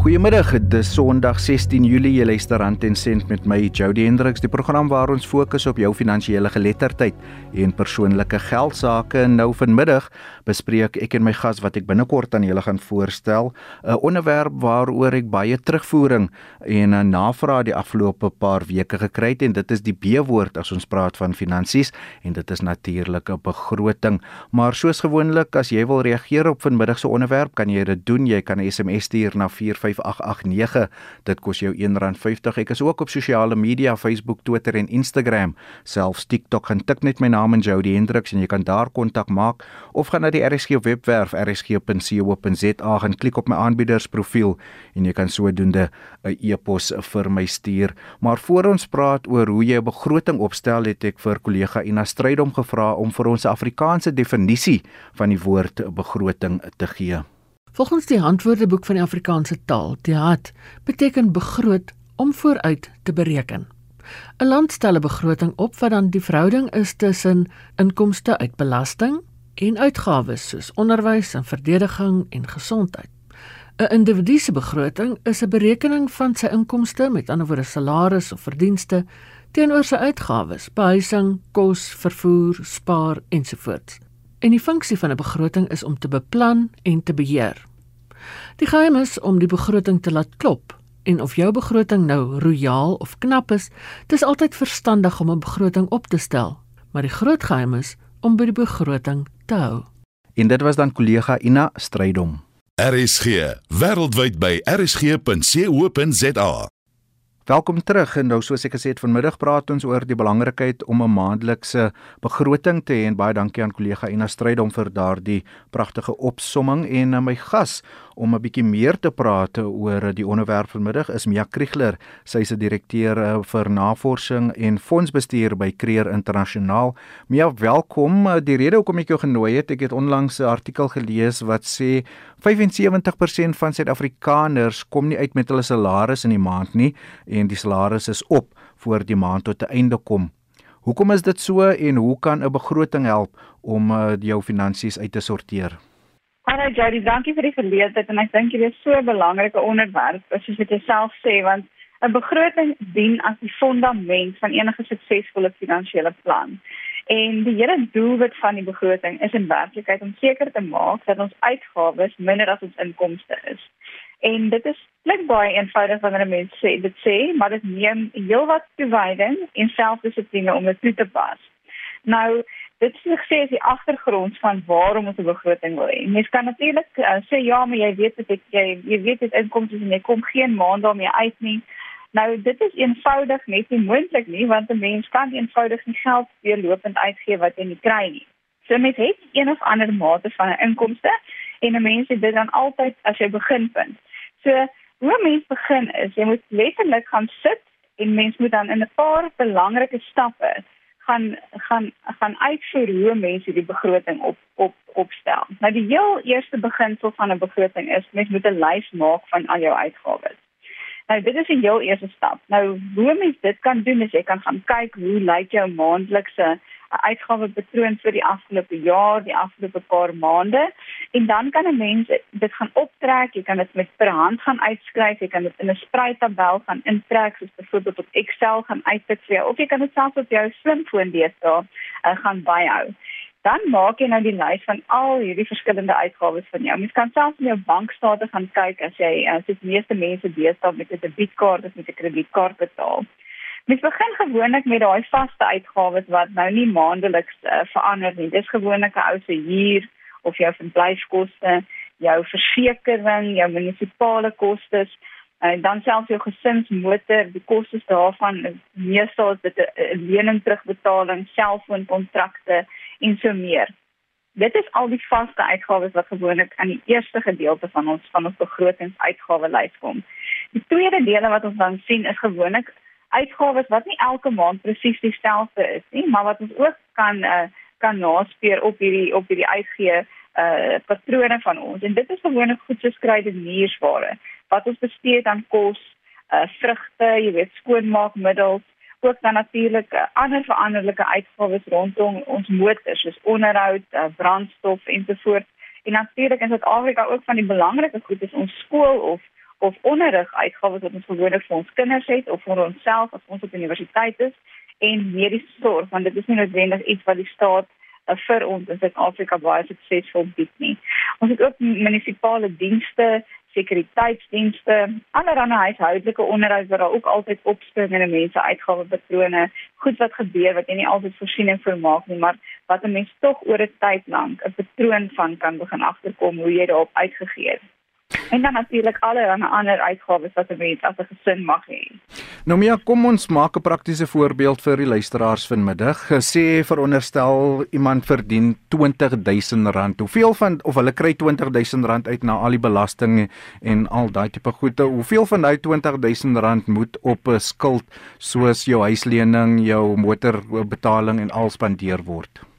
Goeiemiddag, dis Sondag 16 Julie. Jy luister Rand en Sent met my Jody Hendriks, die program waar ons fokus op jou finansiële geletterdheid en persoonlike geld sake. Nou vanmiddag bespreek ek en my gas wat ek binnekort aan julle gaan voorstel, 'n onderwerp waaroor ek baie terugvoering en 'n navraag die afgelope paar weke gekry het en dit is die B-woord as ons praat van finansies en dit is natuurlik 'n begroting. Maar soos gewoonlik, as jy wil reageer op vanmiddag se onderwerp, kan jy dit doen. Jy kan 'n SMS stuur na 4 5889. Dit kos jou R1.50. Ek is ook op sosiale media, Facebook, Twitter en Instagram, selfs TikTok. Gaan tik net my naam in Jody Hendriks en jy kan daar kontak maak of gaan na die RSG webwerf rsg.co.za en klik op my aanbiedersprofiel en jy kan sodoende 'n e-pos vir my stuur. Maar voor ons praat oor hoe jy 'n begroting opstel, het ek vir kollega Ina Strydom gevra om vir ons 'n Afrikaanse definisie van die woord begroting te gee. Volgens die Handwoordeboek van die Afrikaanse taal, TEHAT, beteken begroot om vooruit te bereken. 'n Land stel 'n begroting op wat dan die verhouding is tussen inkomste uit belasting en uitgawes soos onderwys en verdediging en gesondheid. 'n Individu se begroting is 'n berekening van sy inkomste, met ander woorde salaris of verdienste, teenoor sy uitgawes, behuising, kos, vervoer, spaar ensovoorts. En die funksie van 'n begroting is om te beplan en te beheer. Die geheim is om die begroting te laat klop en of jou begroting nou royaal of knap is, dis altyd verstandig om 'n begroting op te stel, maar die groot geheim is om by die begroting te hou. En dit was dan kollega Ina Strydom. RSG wêreldwyd by rsg.co.za. Welkom terug en nou soos ek gesê het vanmiddag praat ons oor die belangrikheid om 'n maandelikse begroting te hê en baie dankie aan kollega Ina Strydom vir daardie pragtige opsomming. En aan my gas om 'n bietjie meer te praat oor die onderwerp vanmiddag is Mia Kriegler. Sy is 'n direkteur eh, vir navorsing en fondsbestuur by Creer Internasionaal. Mia, welkom. Die rede hoekom ek jou genooi het, ek het onlangs 'n artikel gelees wat sê 75% van Suid-Afrikaners kom nie uit met hulle salaris in die maand nie en die salaris is op voor die maand tot 'n einde kom. Hoekom is dit so en hoe kan 'n begroting help om uh, jou finansies uit te sorteer? Hallo Jody, dankie vir die geleentheid en ek dink dit is so 'n belangrike onderwerp, soos wat jy self sê, want 'n begroting dien as die fondament van enige suksesvolle finansiële plan. En die hele doelwit van die begroting is in werklikheid om seker te maak dat ons uitgawes minder as ons inkomste is. En dit is klink baie eenvoudig wanneer mense sê dit sê, maar dit neem heelwat toewyding en selfdissipline om dit toe te pas. Nou, dit is gesê as die agtergrond van waarom ons 'n begroting wil hê. Mens kan natuurlik uh, sê ja, maar jy weet dit ek jy, jy weet dit inkomste en jy kom geen maand daarmee uit nie. Nou dit is eenvoudig net nie moontlik nie want 'n mens kan eenvoudig nie geld weer lopend uitgee wat jy nie kry nie. So mens het een of ander mate van 'n inkomste en 'n mens het dit dan altyd as jy begin punt. So, hoe mens begin is, jy moet letterlik gaan sit en mens moet dan in 'n paar belangrike stappe gaan gaan gaan uitvoer hoe mense die begroting op op opstel. Nou die heel eerste beginsel van 'n begroting is mens moet 'n lys maak van al jou uitgawes. Nou dit is die heel eerste stap. Nou hoe mens dit kan doen is jy kan gaan kyk hoe lyk jou maandelikse uitgawepatroon vir die afgelope jaar, die afgelope paar maande en dan kan 'n mens dit gaan optrek, jy kan dit met per hand gaan uitskryf, jy kan dit in 'n spreidtabel gaan intrek soos byvoorbeeld op Excel gaan uitsit vir jou of jy kan dit selfs op jou slimfoon deesdae uh, gaan byhou. Dan maak jy nou die lys van al hierdie verskillende uitgawes van jou. Mens kan selfs in jou bankstate gaan kyk as jy as dit meeste mense deesdae met 'n debietkaart of met 'n kredietkaart betaal. Mens begin gewoonlik met daai vaste uitgawes wat nou nie maandeliks uh, verander nie. Dis gewoonlik 'n ou se huur of jou verblyfkoste, jou versekerings, jou munisipale kostes en uh, dan selfs jou gesinsmotor, die kostes daarvan, meestal is dit 'n lening terugbetaling, selfoonkontrakte en so meer. Dit is al die vaste uitgawes wat gewoonlik aan die eerste gedeelte van ons van ons begrotingsuitgawelys kom. Die tweede dele wat ons dan sien is gewoonlik uitgawes wat nie elke maand presies dieselfde is nie, maar wat ons ook kan uh, kan naspeur op hierdie op hierdie uitgee uh patrone van ons. En dit is gewoonlik goed geskryde muursware wat ons bestee aan kos, uh vrugte, jy weet skoonmaakmiddels, ook dan natuurlik uh, ander veranderlike uitgawes rondom ons motors, soos onderhoud, uh, brandstof ensovoorts. En natuurlik in Suid-Afrika ook van die belangrike goed is ons skool of of onderrig uitgawes wat ons gewoonlik vir ons kinders het of vir onsself as ons op universiteit is en mediese sorg want dit is nie noodwendig iets wat die staat uh, vir ons in Suid-Afrika baie suksesvol bied nie. Ons het ook munisipale dienste, sekuriteitsdienste, allerlei huishoudelike onderhoud wat daar ook altyd opspringende mense uitgawepatrone, goed wat gebeur wat jy nie altyd voorsiening vir maak nie, maar wat 'n mens tog oor 'n tyd lank 'n patroon van kan begin agterkom hoe jy daarop uitgegee het. En dan natuurlik alle ander uitgawes wat 'n mens as 'n gesin mag hê. Nou Mia, kom ons maak 'n praktiese voorbeeld vir die luisteraars vanmiddag. Sê veronderstel iemand verdien R20000. Hoeveel van of hulle kry R20000 uit na al die belasting en al daai tipe goede. Hoeveel van daai R20000 moet op 'n skuld soos jou huislening, jou motorbetaling en al spandeer word?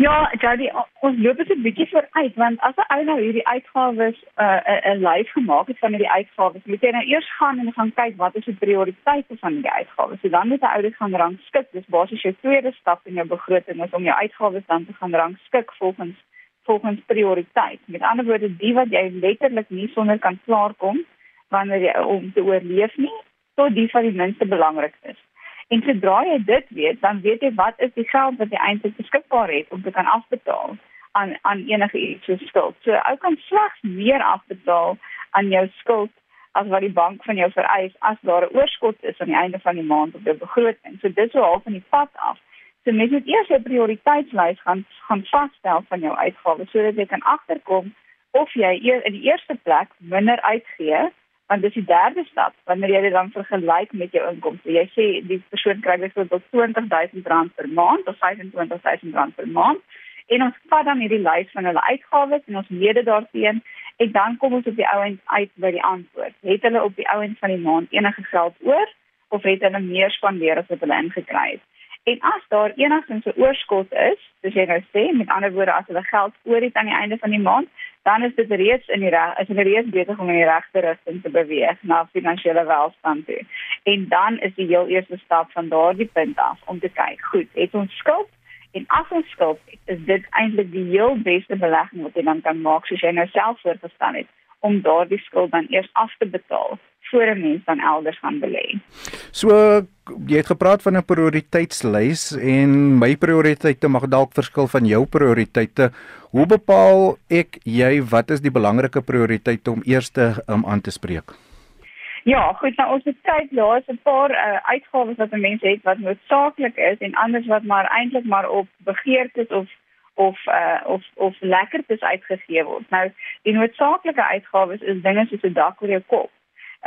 Ja, Jody, ons loop dit 'n bietjie vooruit want as 'n ou nou hierdie uitgawes 'n uh, 'n lyf gemaak het van hierdie uitgawes, moet jy nou eers gaan en gaan kyk wat is die prioriteite van die uitgawes. So dan moet jy ouers gaan rangskik. Dis basies jou tweede stap in jou begroting is om jou uitgawes dan te gaan rangskik volgens volgens prioriteit. Met ander woorde, die wat jy letterlik nie sonder kan klaarkom wanneer jy om te oorleef nie, tot die van die minste belangrik is. En sodra jy dit weet, dan weet jy wat is die geld wat jy eintlik beskikbaar het om te kan afbetaal aan aan enige iets so skuld. So ou kan slegs meer afbetaal aan jou skuld as wat die bank van jou vereis as daar 'n oorskot is aan die einde van die maand op jou begroting. So dit sou half van die pad af. So mens moet eers 'n prioriteitslys gaan gaan vasstel van jou uitgawes sodat jy kan agterkom of jy in die eerste plek minder uitgee want dis die derde stap wanneer jy dit dan vergelyk met jou inkomste. Jy sê die persoon kry byvoorbeeld R20000 per maand of R25000 per maand en ons vat dan hierdie lys van hulle uitgawes en ons meet dit daarteen en dan kom ons op die ouend uit by die antwoord. Het hulle op die ouend van die maand enige geld oor of het hulle meer spandeer as wat hulle ingekry het? En as daar enigstens 'n oorskot is, soos jy nou sê, met ander woorde as hulle geld oor het aan die einde van die maand, dan is dit reeds in die reg, is hulle reeds besig om in die regte rigting te beweeg na finansiële welstand toe. En dan is die heel eerste stap van daardie punt af om te kyk, goed, het ons skuld en as ons skuld het, is dit eintlik die heel beste belegging wat jy dan kan maak soos jy nou self voorgestel het om daardie skuld dan eers af te betaal voor 'n mens dan elders gaan belê. So jy het gepraat van 'n prioriteitslys en my prioriteite mag dalk verskil van jou prioriteite. Hoe bepaal ek jy wat is die belangrike prioriteite om eers te um, aan te spreek? Ja, goed, nou ons het kyk, daar is 'n paar uh, uitgawes wat 'n mens het wat noodsaaklik is en anders wat maar eintlik maar op begeertes of of uh, of of lekkertes uitgegee word. Nou, die noodsaaklike uitgawes is dinge soos 'n dak oor jou kop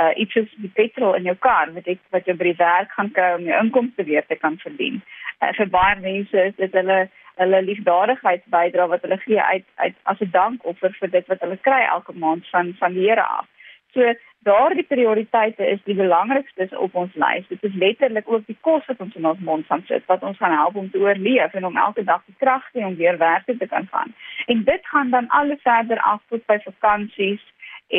uh iets soos die petrol in jou kar wat ek wat jy by die werk gaan kry om jou inkomste weer te kan verdien. Uh, vir baie mense is dit hulle hulle liefdadigheidsbydra wat hulle gee uit uit as 'n dankoffer vir dit wat hulle kry elke maand van van die Here af. So daardie prioriteite is die belangrikste op ons lys. Dit is letterlik ook die kos wat ons in ons mond gaan sit wat ons gaan help om te oorleef en om elke dag die krag te hê om weer werk te kan gaan. En dit gaan dan alles verder af tot by vakansies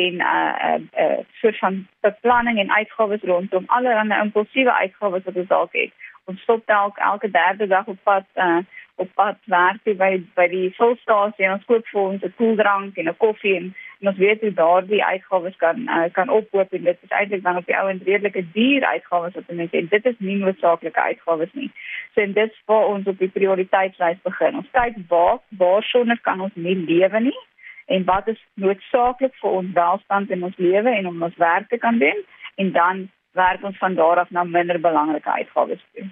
en 'n uh, 'n uh, uh, soort van beplanning en uitgawes rondom allerlei impulsiewe uitgawes wat ons dalk het. Ons stop dalk elke derde dag op pad uh, op pad werk by by die fulstasie en ons koop vir ons 'n koeldrank en 'n koffie en, en ons weet hoe daardie uitgawes kan uh, kan ophoop en dit is eintlik dan op die ou en redelike duur uitgawes wat mense en dit is nie noodsaaklike uitgawes nie. So en dit is waar ons op die prioriteitslys begin. Ons kyk waar waar sonder kan ons nie lewe nie en wat is noodsaaklik vir ons welstand in ons lewe en om ons werk te kan doen en dan werk ons van daar af na minder belangrike uitgawes toe.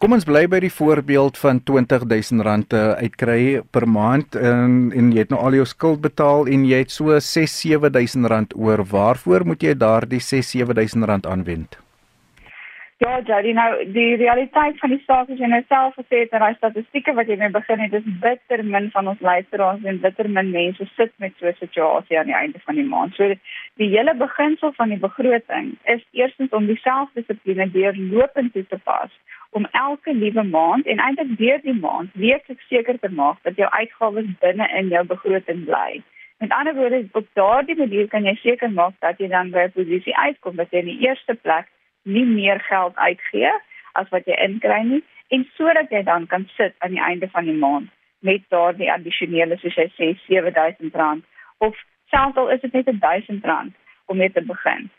Kom ons bly by die voorbeeld van R20000 uitkry per maand en en jy het nou al jou skuld betaal en jy het so R6-7000 oor. Waarvoor moet jy daardie R6-7000 aanwend? Ja, Jody, nou die realiteit van die saak is jy nou self gesê het en daai statistieke wat jy mee begin het, dis bitter min van ons luisteraars en bitter min mense sit met so 'n situasie aan die einde van die maand. So die hele beginsel van die begroting is eerstens om die selfdissipline deurlopend toe te pas om elke liewe maand en eintlik deur die maand weeklik seker te maak dat jou uitgawes binne in jou begroting bly. Met ander woorde, op daardie manier kan jy seker maak dat jy dan by 'n posisie uitkom wat jy in die eerste plek nie meer geld uitgee as wat jy inkry nie en sodat jy dan kan sit aan die einde van die maand met daardie addisionele soos jy sê R7000 of selfs al is dit net R1000 om mee te begin.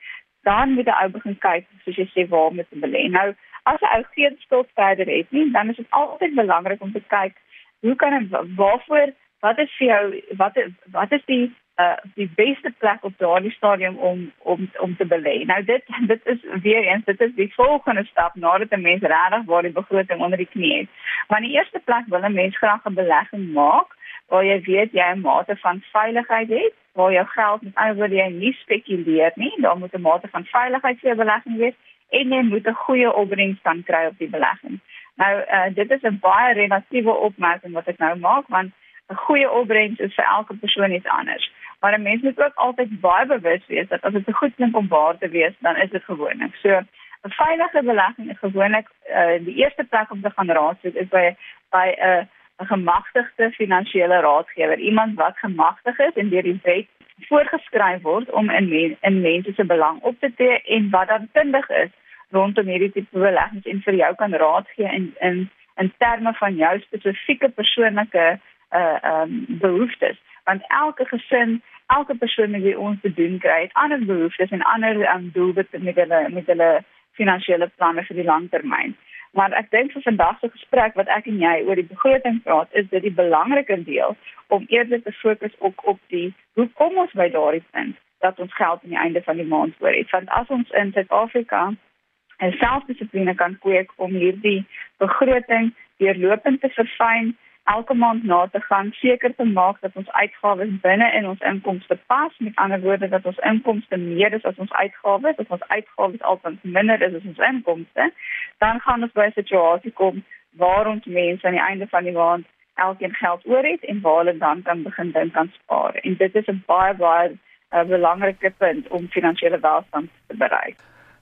Dan moet die ou begin kyk soos jy sê waar om te belê. Nou as jy ou geen skuld verder het nie, dan is dit altyd belangrik om te kyk hoe kan ek waarvoor wat is vir jou wat wat is die uh die beste plek op daardie stadium om om om te belê. Nou dit dit is weer eens dit is die volgende stap nadat 'n mens regtig waar die begroting onder die knie het. Maar in die eerste plek wil 'n mens graag 'n belegging maak waar jy weet jy 'n mate van veiligheid het, waar jou geld met ander woorde jy nie spekuleer nie, daar moet 'n mate van veiligheid vir jou belegging wees en jy moet 'n goeie opbrengs kan kry op die belegging. Nou uh dit is 'n baie relatiewe opmerking wat ek nou maak want 'n goeie opbrengs is vir elke persoon iets anders. Maar 'n mens moet ook altyd baie bewus wees dat as dit 'n goed ding om waar te wees, dan is dit gewoonlik. So 'n veilige belegging is gewoonlik uh, die eerste plek om te gaan raadsoek is by by 'n uh, 'n gemagtigde finansiële raadgewer, iemand wat gemagtig is en deur die wet voorgeskryf word om in men, in mense se belang op te tree en wat dan kundig is rondom hierdie tipe beleggings en vir jou kan raad gee in in in terme van jou spesifieke persoonlike uh um behoeftes want elke gesin elke persoon met wie ons te doen kry, het ander behoeftes en ander um, doelwitte met hulle met hulle finansiële planne vir die langtermyn. Maar ek dink vir vandag se gesprek wat ek en jy oor die begroting praat, is dit die belangriker deel om eerder te fokus op op die hoe kom ons by daardie punt dat ons geld aan die einde van die maand oor het. Want as ons in Suid-Afrika 'n selfdissipline kan kweek om hierdie begroting deurlopend te verfyn, elke maand na te gaan seker te maak dat ons uitgawes binne in ons inkomste pas. Met ander woorde dat ons inkomste meer is as ons uitgawes. Dat ons uitgawes altyd minder is as ons inkomste dan gaan ons by 'n situasie kom waar ons mense aan die einde van die maand elkeen geld oor het en waar hulle dan kan begin dink aan spaar. En dit is 'n baie baie 'n uh, belangrike punt om finansiële welstand te bereik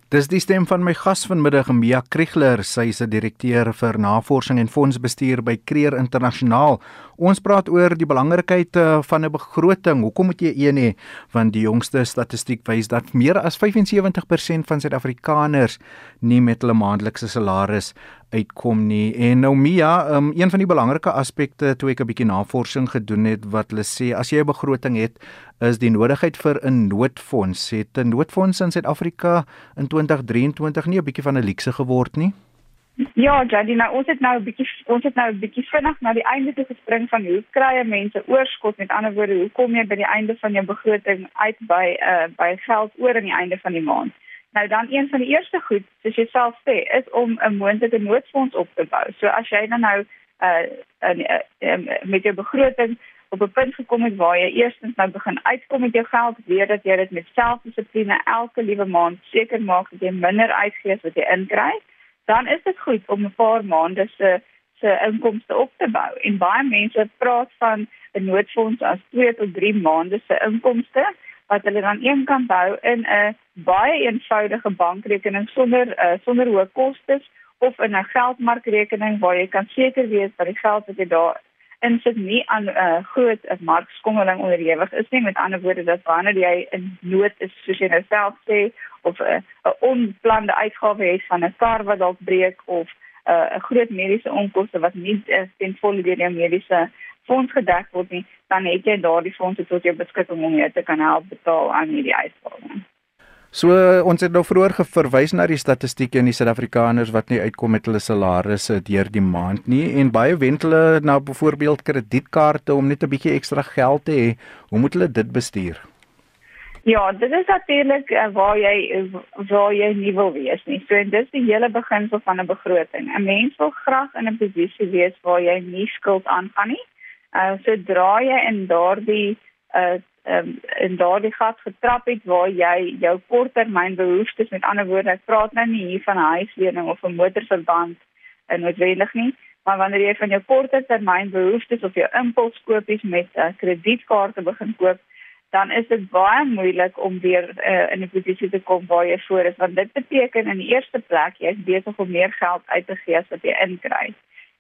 Dis die stem van my gas vanmiddag, Mia Kriegler, sy is 'n direkteur vir navorsing en fondsbestuur by Creer Internasionaal. Ons praat oor die belangrikheid eh, van 'n begroting. Hoekom moet jy een hê? Want die jongste statistiek wys dat meer as 75% van Suid-Afrikaners nie met hulle maandelikse salaris uitkom nie. En nou Mia, um, een van die belangrike aspekte toe ek 'n bietjie navorsing gedoen het wat hulle sê as jy 'n begroting het, is die nodigheid vir 'n noodfonds. Het 'n noodfonds in Suid-Afrika in 2023 nie 'n bietjie van 'n luukse geword nie? Ja, Jadina, ons het nou 'n bietjie ons het nou 'n bietjie vinnig na die einde toe gespring van hoe kry mense oorskot met ander woorde, hoe kom jy by die einde van jou begroting uit by uh by geld oor aan die einde van die maand? Nou dan een van die eerste goed, soos jy self sê, is om 'n moontlike noodfonds op te bou. So as jy dan nou uh, uh, uh met jou begroting op 'n punt gekom het waar jy eerstens nou begin uitkom met jou geld, weet dat jy dit met selfdissipline elke liewe maand seker maak dat jy minder uitgee as wat jy inkry, dan is dit goed om 'n paar maande se se inkomste op te bou. En baie mense praat van 'n noodfonds as 2 tot 3 maande se inkomste wat hulle dan een kan bou in 'n baie eenvoudige bankrekening sonder uh, sonder hoë kostes of in 'n geldmarkrekening waar jy kan seker wees dat die geld wat jy daar insit nie aan 'n uh, groot uh, markskommeling onderhewig is nie met ander woorde dat wanneer jy in nood is soos jy nou self sê of 'n uh, onplande uitgawe het van 'n kar wat dalk breek of 'n uh, groot mediese onkoste wat nie uh, ten volle deur jou mediese fonds gedek word nie, dan het jy daardie fondse tot jou beskikking om jou te kan help betaal aan hierdie uitgawes. So ons het nou vroeër verwys na die statistieke in die Suid-Afrikaners wat nie uitkom met hulle salarisse deur die maand nie en baie wend hulle na byvoorbeeld kredietkaarte om net 'n bietjie ekstra geld te hê. Hoe moet hulle dit bestuur? Ja, dit is natuurlik uh, waar jy waar jy nie wil wees nie. So en dis die hele beginsel van 'n begroting. 'n Mens wil graag in 'n posisie wees waar jy nie skuld aangaan nie uh, sodra jy in daardie uh um, in daardie gat getrap het waar jy jou korttermyn behoeftes met ander woorde ek praat nou nie hier van 'n huislening of 'n motorverband uh, noodwendig nie maar wanneer jy van jou korttermyn behoeftes of jou impulskopies met 'n uh, kredietkaarte begin koop dan is dit baie moeilik om weer uh, in 'n posisie te kom waar jy voor is want dit beteken in die eerste plek jy is besig om meer geld uit te gee as wat jy inkry.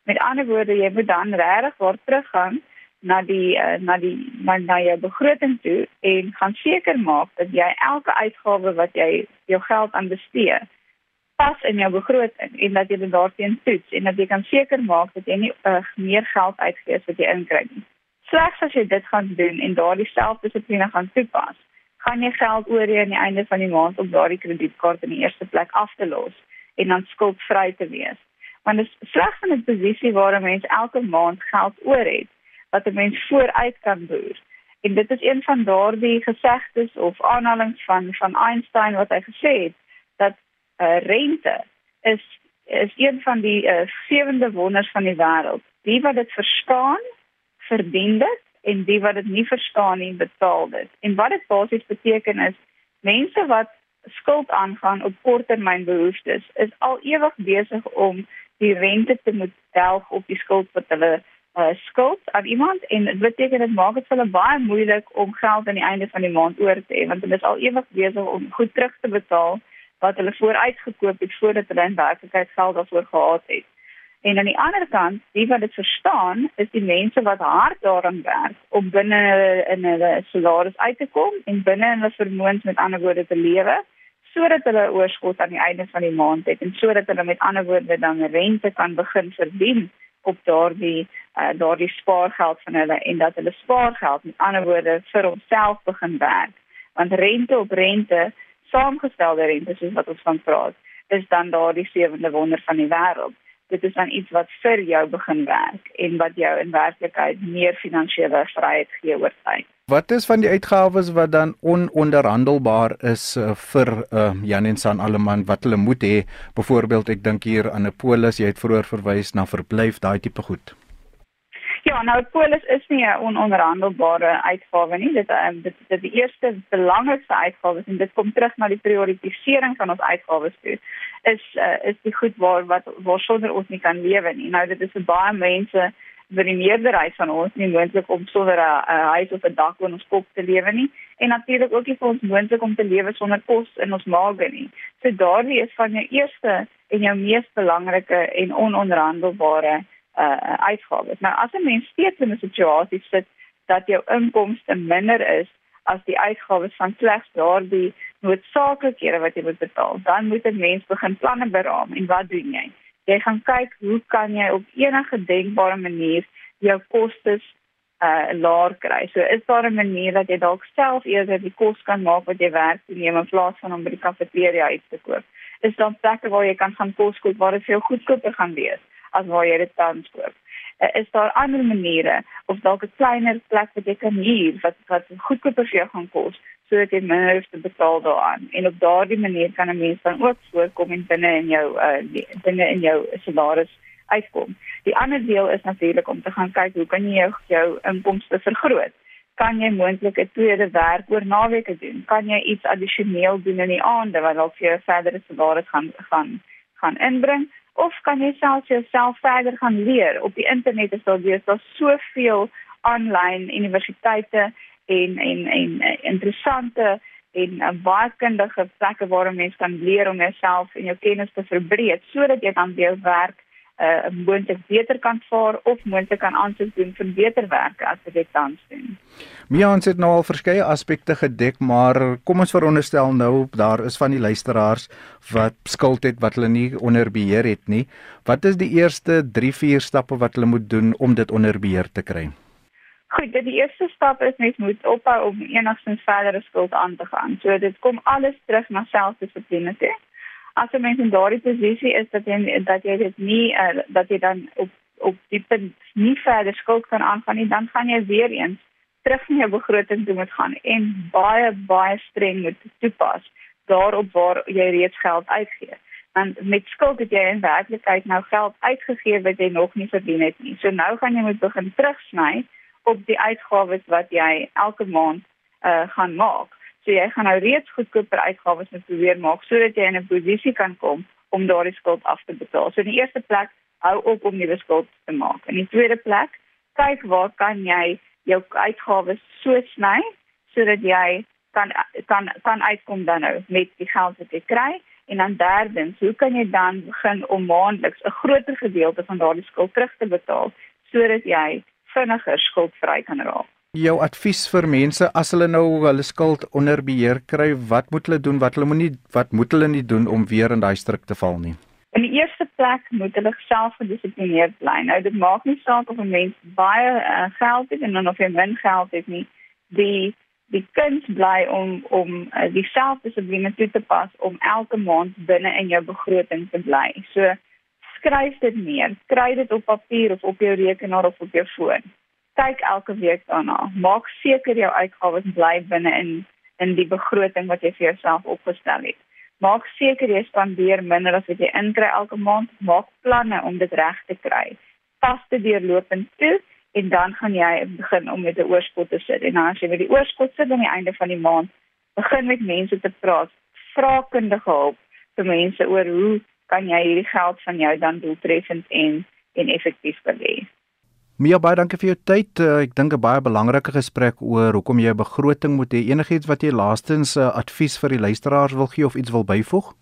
Met ander woorde, jy moet dan regtig waar teruggaan na die uh, na die na, na jou begroting toe en gaan seker maak dat jy elke uitgawe wat jy jou geld aan bestee pas in jou begroting en dat jy dit daarteen toets en dat jy kan seker maak dat jy nie uh, meer geld uitgee as wat jy inkry nie. Slegs as jy dit gaan doen en daardie selfdissipline gaan toepas, gaan jy geld oor hê aan die einde van die maand om daardie kredietkaart in die eerste plek af te los en dan skuldvry te wees. Want dit is slegs in 'n posisie waar 'n mens elke maand geld oor het wat 'n mens vooruit kan boer. En dit is een van daardie gesegdes of aanhalinge van van Einstein wat hy gesê het dat uh, rente is is een van die uh, sewende wonders van die wêreld. Die wat dit verstaan, verdien dit en die wat dit nie verstaan nie, betaal dit. En wat dit basies beteken is mense wat skuld aangaan op korttermynbehoeftes is al ewig besig om die rente te moet delg op die skuld wat hulle uh, skuld aan iemand en dit beteken dit maak dit vir hulle baie moeilik om geld aan die einde van die maand oor te hê want hulle is al ewig besig om goed terug te betaal wat hulle vooruitgekoop het voordat hulle in werklikheid geld daarvoor gehad het. En aan die ander kant, die wat dit verstaan, is die mense wat hard daaraan werk om binne in hulle salaris uit te kom en binne hulle vermoëns met ander woorde te lewe sodat hulle oorskot aan die einde van die maand het en sodat hulle met ander woorde dan rente kan begin verdien op daardie uh, daardie spaargeld van hulle en dat hulle spaargeld met ander woorde vir homself begin werk want rente op rente saamgestelde rente soos wat ons van praat, is dan daardie sewende wonder van die wêreld. Dit is dan iets wat vir jou begin werk en wat jou in werklikheid meer finansiële vryheid gee oor tyd. Wat is van die uitgawes wat dan ononderhandelbaar is uh, vir uh, Jan en San Alleman wat hulle moet hê? Byvoorbeeld, ek dink hier aan 'n polis, jy het vroeër verwys na verblyf, daai tipe goed. Ja, nou polis is nie 'n ononderhandelbare uitgawe nie. Dit um, dit dit die eerste belangrikste uitgawe en dit kom terug na die prioritisering van ons uitgawes toe. Is uh, is die goed waar wat waar sonder ons nie kan lewe nie. Nou dit is vir baie mense vir die meerderheid van ons nie moontlik om sonder 'n huis of 'n dak oor ons kop te lewe nie en natuurlik ook nie vir ons moontlik om te lewe sonder kos in ons maag nie. So daardie is van jou eerste en jou mees belangrike en ononderhandelbare uh uitgawes. Nou as 'n mens steeds in 'n situasie sit dat jou inkomste minder is as die uitgawes van slegs daardie noodsaaklikhede wat jy moet betaal, dan moet 'n mens begin planne beraam en wat doen jy? Jy gaan kyk hoe kan jy op enige denkbare manier jou kostes uh laer kry. So is daar 'n manier dat jy dalk self eerder die kos kan maak wat jy werk te neem in plaas van om by die kafeteria uit te koop. Is daar plekke waar jy kan gaan kos koop waar dit veel goedkoper gaan wees? as waar jy dit tans koop. Uh, is daar ander maniere of dalk 'n kleiner plek wat jy kan huur wat wat goedkoper vir jou gaan kos sodat jy minder hoef te betaal daaraan en op daardie manier kan 'n mens dan ook voorkom en binne in jou uh, binne in jou salaris uitkom. Die ander deel is natuurlik om te gaan kyk hoe kan jy jou, jou inkomste vergroot? Kan jy moontlik 'n tweede werk oor naweke doen? Kan jy iets addisioneel doen in die aande wat dalk vir jou verdere salaris gaan gaan gaan inbring? of kan jy self jouself verder gaan leer op die internet is daar weer daar soveel aanlyn universiteite en en en eh, interessante en uh, baie kundige plekke waar mense kan leer om jouself en jou kennis te verbreek sodat jy dan weer werk uh, moontlik beter kan vaar of moontlik kan aansoek doen vir beter werk as wat jy tans doen. Mia ons het nou al verskeie aspekte gedek, maar kom ons veronderstel nou daar is van die luisteraars wat skuld het wat hulle nie onder beheer het nie. Wat is die eerste 3-4 stappe wat hulle moet doen om dit onder beheer te kry? Goed, die eerste stap is net moet ophou om enigstens verdere skuld aan te gaan. So dit kom alles terug na selfdissipline toe as 'n mens in daardie posisie is dat jy dat jy dit nie uh, dat jy dan op op die punt nie verder skuld kan aangaan nie, dan gaan jy weer eens terug na jou begroting toe moet gaan en baie baie streng moet toepas daarop waar jy reeds geld uitgee. Want met skuld het jy in werklikheid nou geld uitgegee wat jy nog nie verdien het nie. So nou gaan jy moet begin terugsny op die uitgawes wat jy elke maand uh, gaan maak. So jy gaan nou reeds goedkoper uitgawes moet probeer maak sodat jy in 'n posisie kan kom om daardie skuld af te betaal. So in die eerste plek, hou op om nuwe skuld te maak. In die tweede plek, kyk waar kan jy jou uitgawes so sny sodat jy kan kan kan uitkom dan nou met die geld wat jy kry en dan derdens, hoe kan jy dan begin om maandeliks 'n groter gedeelte van daardie skuld terug te betaal sodat jy vinniger skuldvry kan raak? jou advies vir mense as hulle nou hulle skuld onder beheer kry, wat moet hulle doen? Wat hulle moenie wat moet hulle nie doen om weer in daai struik te val nie? In die eerste plek moet hulle self gedissiplineerd bly. Nou dit maak nie saak of 'n mens baie uh, geld het en dan of jy min geld het nie. Die die kuns bly om om uh, die selfdissipline toe te pas om elke maand binne in jou begroting te bly. So skryf dit neer, kry dit op papier of op jou rekenaar of op jou foon. Kyk elke week daarna. Maak seker jou uitgawes bly binne in in die begroting wat jy vir jouself opgestel het. Maak seker jy spandeer minder as wat jy inkry elke maand. Maak planne om dit reg te kry. Pas dit deurlopend toe en dan gaan jy begin om met 'n oorskot te sit. En as jy met die oorskot sit aan die einde van die maand, begin met mense te praat. Vra kundige hulp vir mense oor hoe kan jy hierdie geld van jou dan doeltreffend en en effektief belê. Mia baie dankie vir jou tyd. Uh, ek dink 'n baie belangrike gesprek oor hoekom jy 'n begroting moet hê. Enigiets wat jy laastens uh, advies vir die luisteraars wil gee of iets wil byvoeg?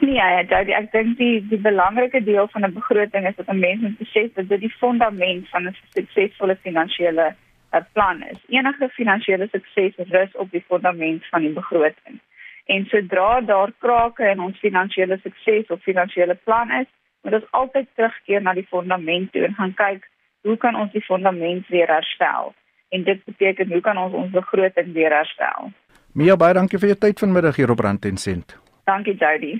Nee, ja, Jody, ek dink die die belangrike deel van 'n begroting is dat 'n mens moet besef dat dit die fondament van 'n suksesvolle finansiële uh, plan is. Enige finansiële sukses rus op die fondament van die begroting. En sodra daar krake in ons finansiële sukses of finansiële plan is, moet ons altyd terugkeer na die fondament toe en gaan kyk hoe kan ons die fondament weer herstel? En dit beteken hoe kan ons ons begroting weer herstel? Mia baie dankie vir jou tyd vanmiddag hier op Rand en Sent. Dankie Jody.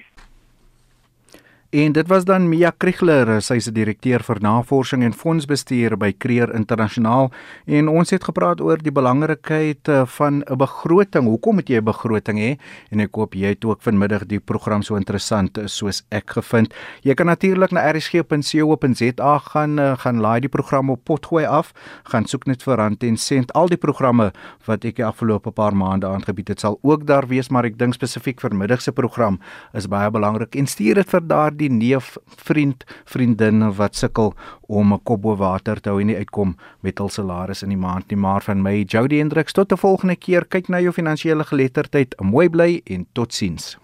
En dit was dan Mia Kriegler, sy is die direkteur vir navorsing en fondsbestuur by Creer Internasionaal en ons het gepraat oor die belangrikheid eh, van 'n begroting. Hoekom moet jy 'n begroting hê? En ek hoop jy het ook vanmiddag die program so interessant eh, soos ek gevind. Jy kan natuurlik na rsg.co.za gaan eh, gaan laai die program op potgooi af, gaan soek net vir Rand en Sent. Al die programme wat ek die afgelope paar maande aangebied het, sal ook daar wees, maar ek dink spesifiek vir middag se program is baie belangrik en stuur dit vir daardie die neef, vriend, vriendin wat sukkel om 'n kop bo water te hou en nie uitkom met hul salaris in die maand nie, maar van my Jody Hendriks tot 'n volgende keer kyk na jou finansiële geletterdheid. Mooi bly en totsiens.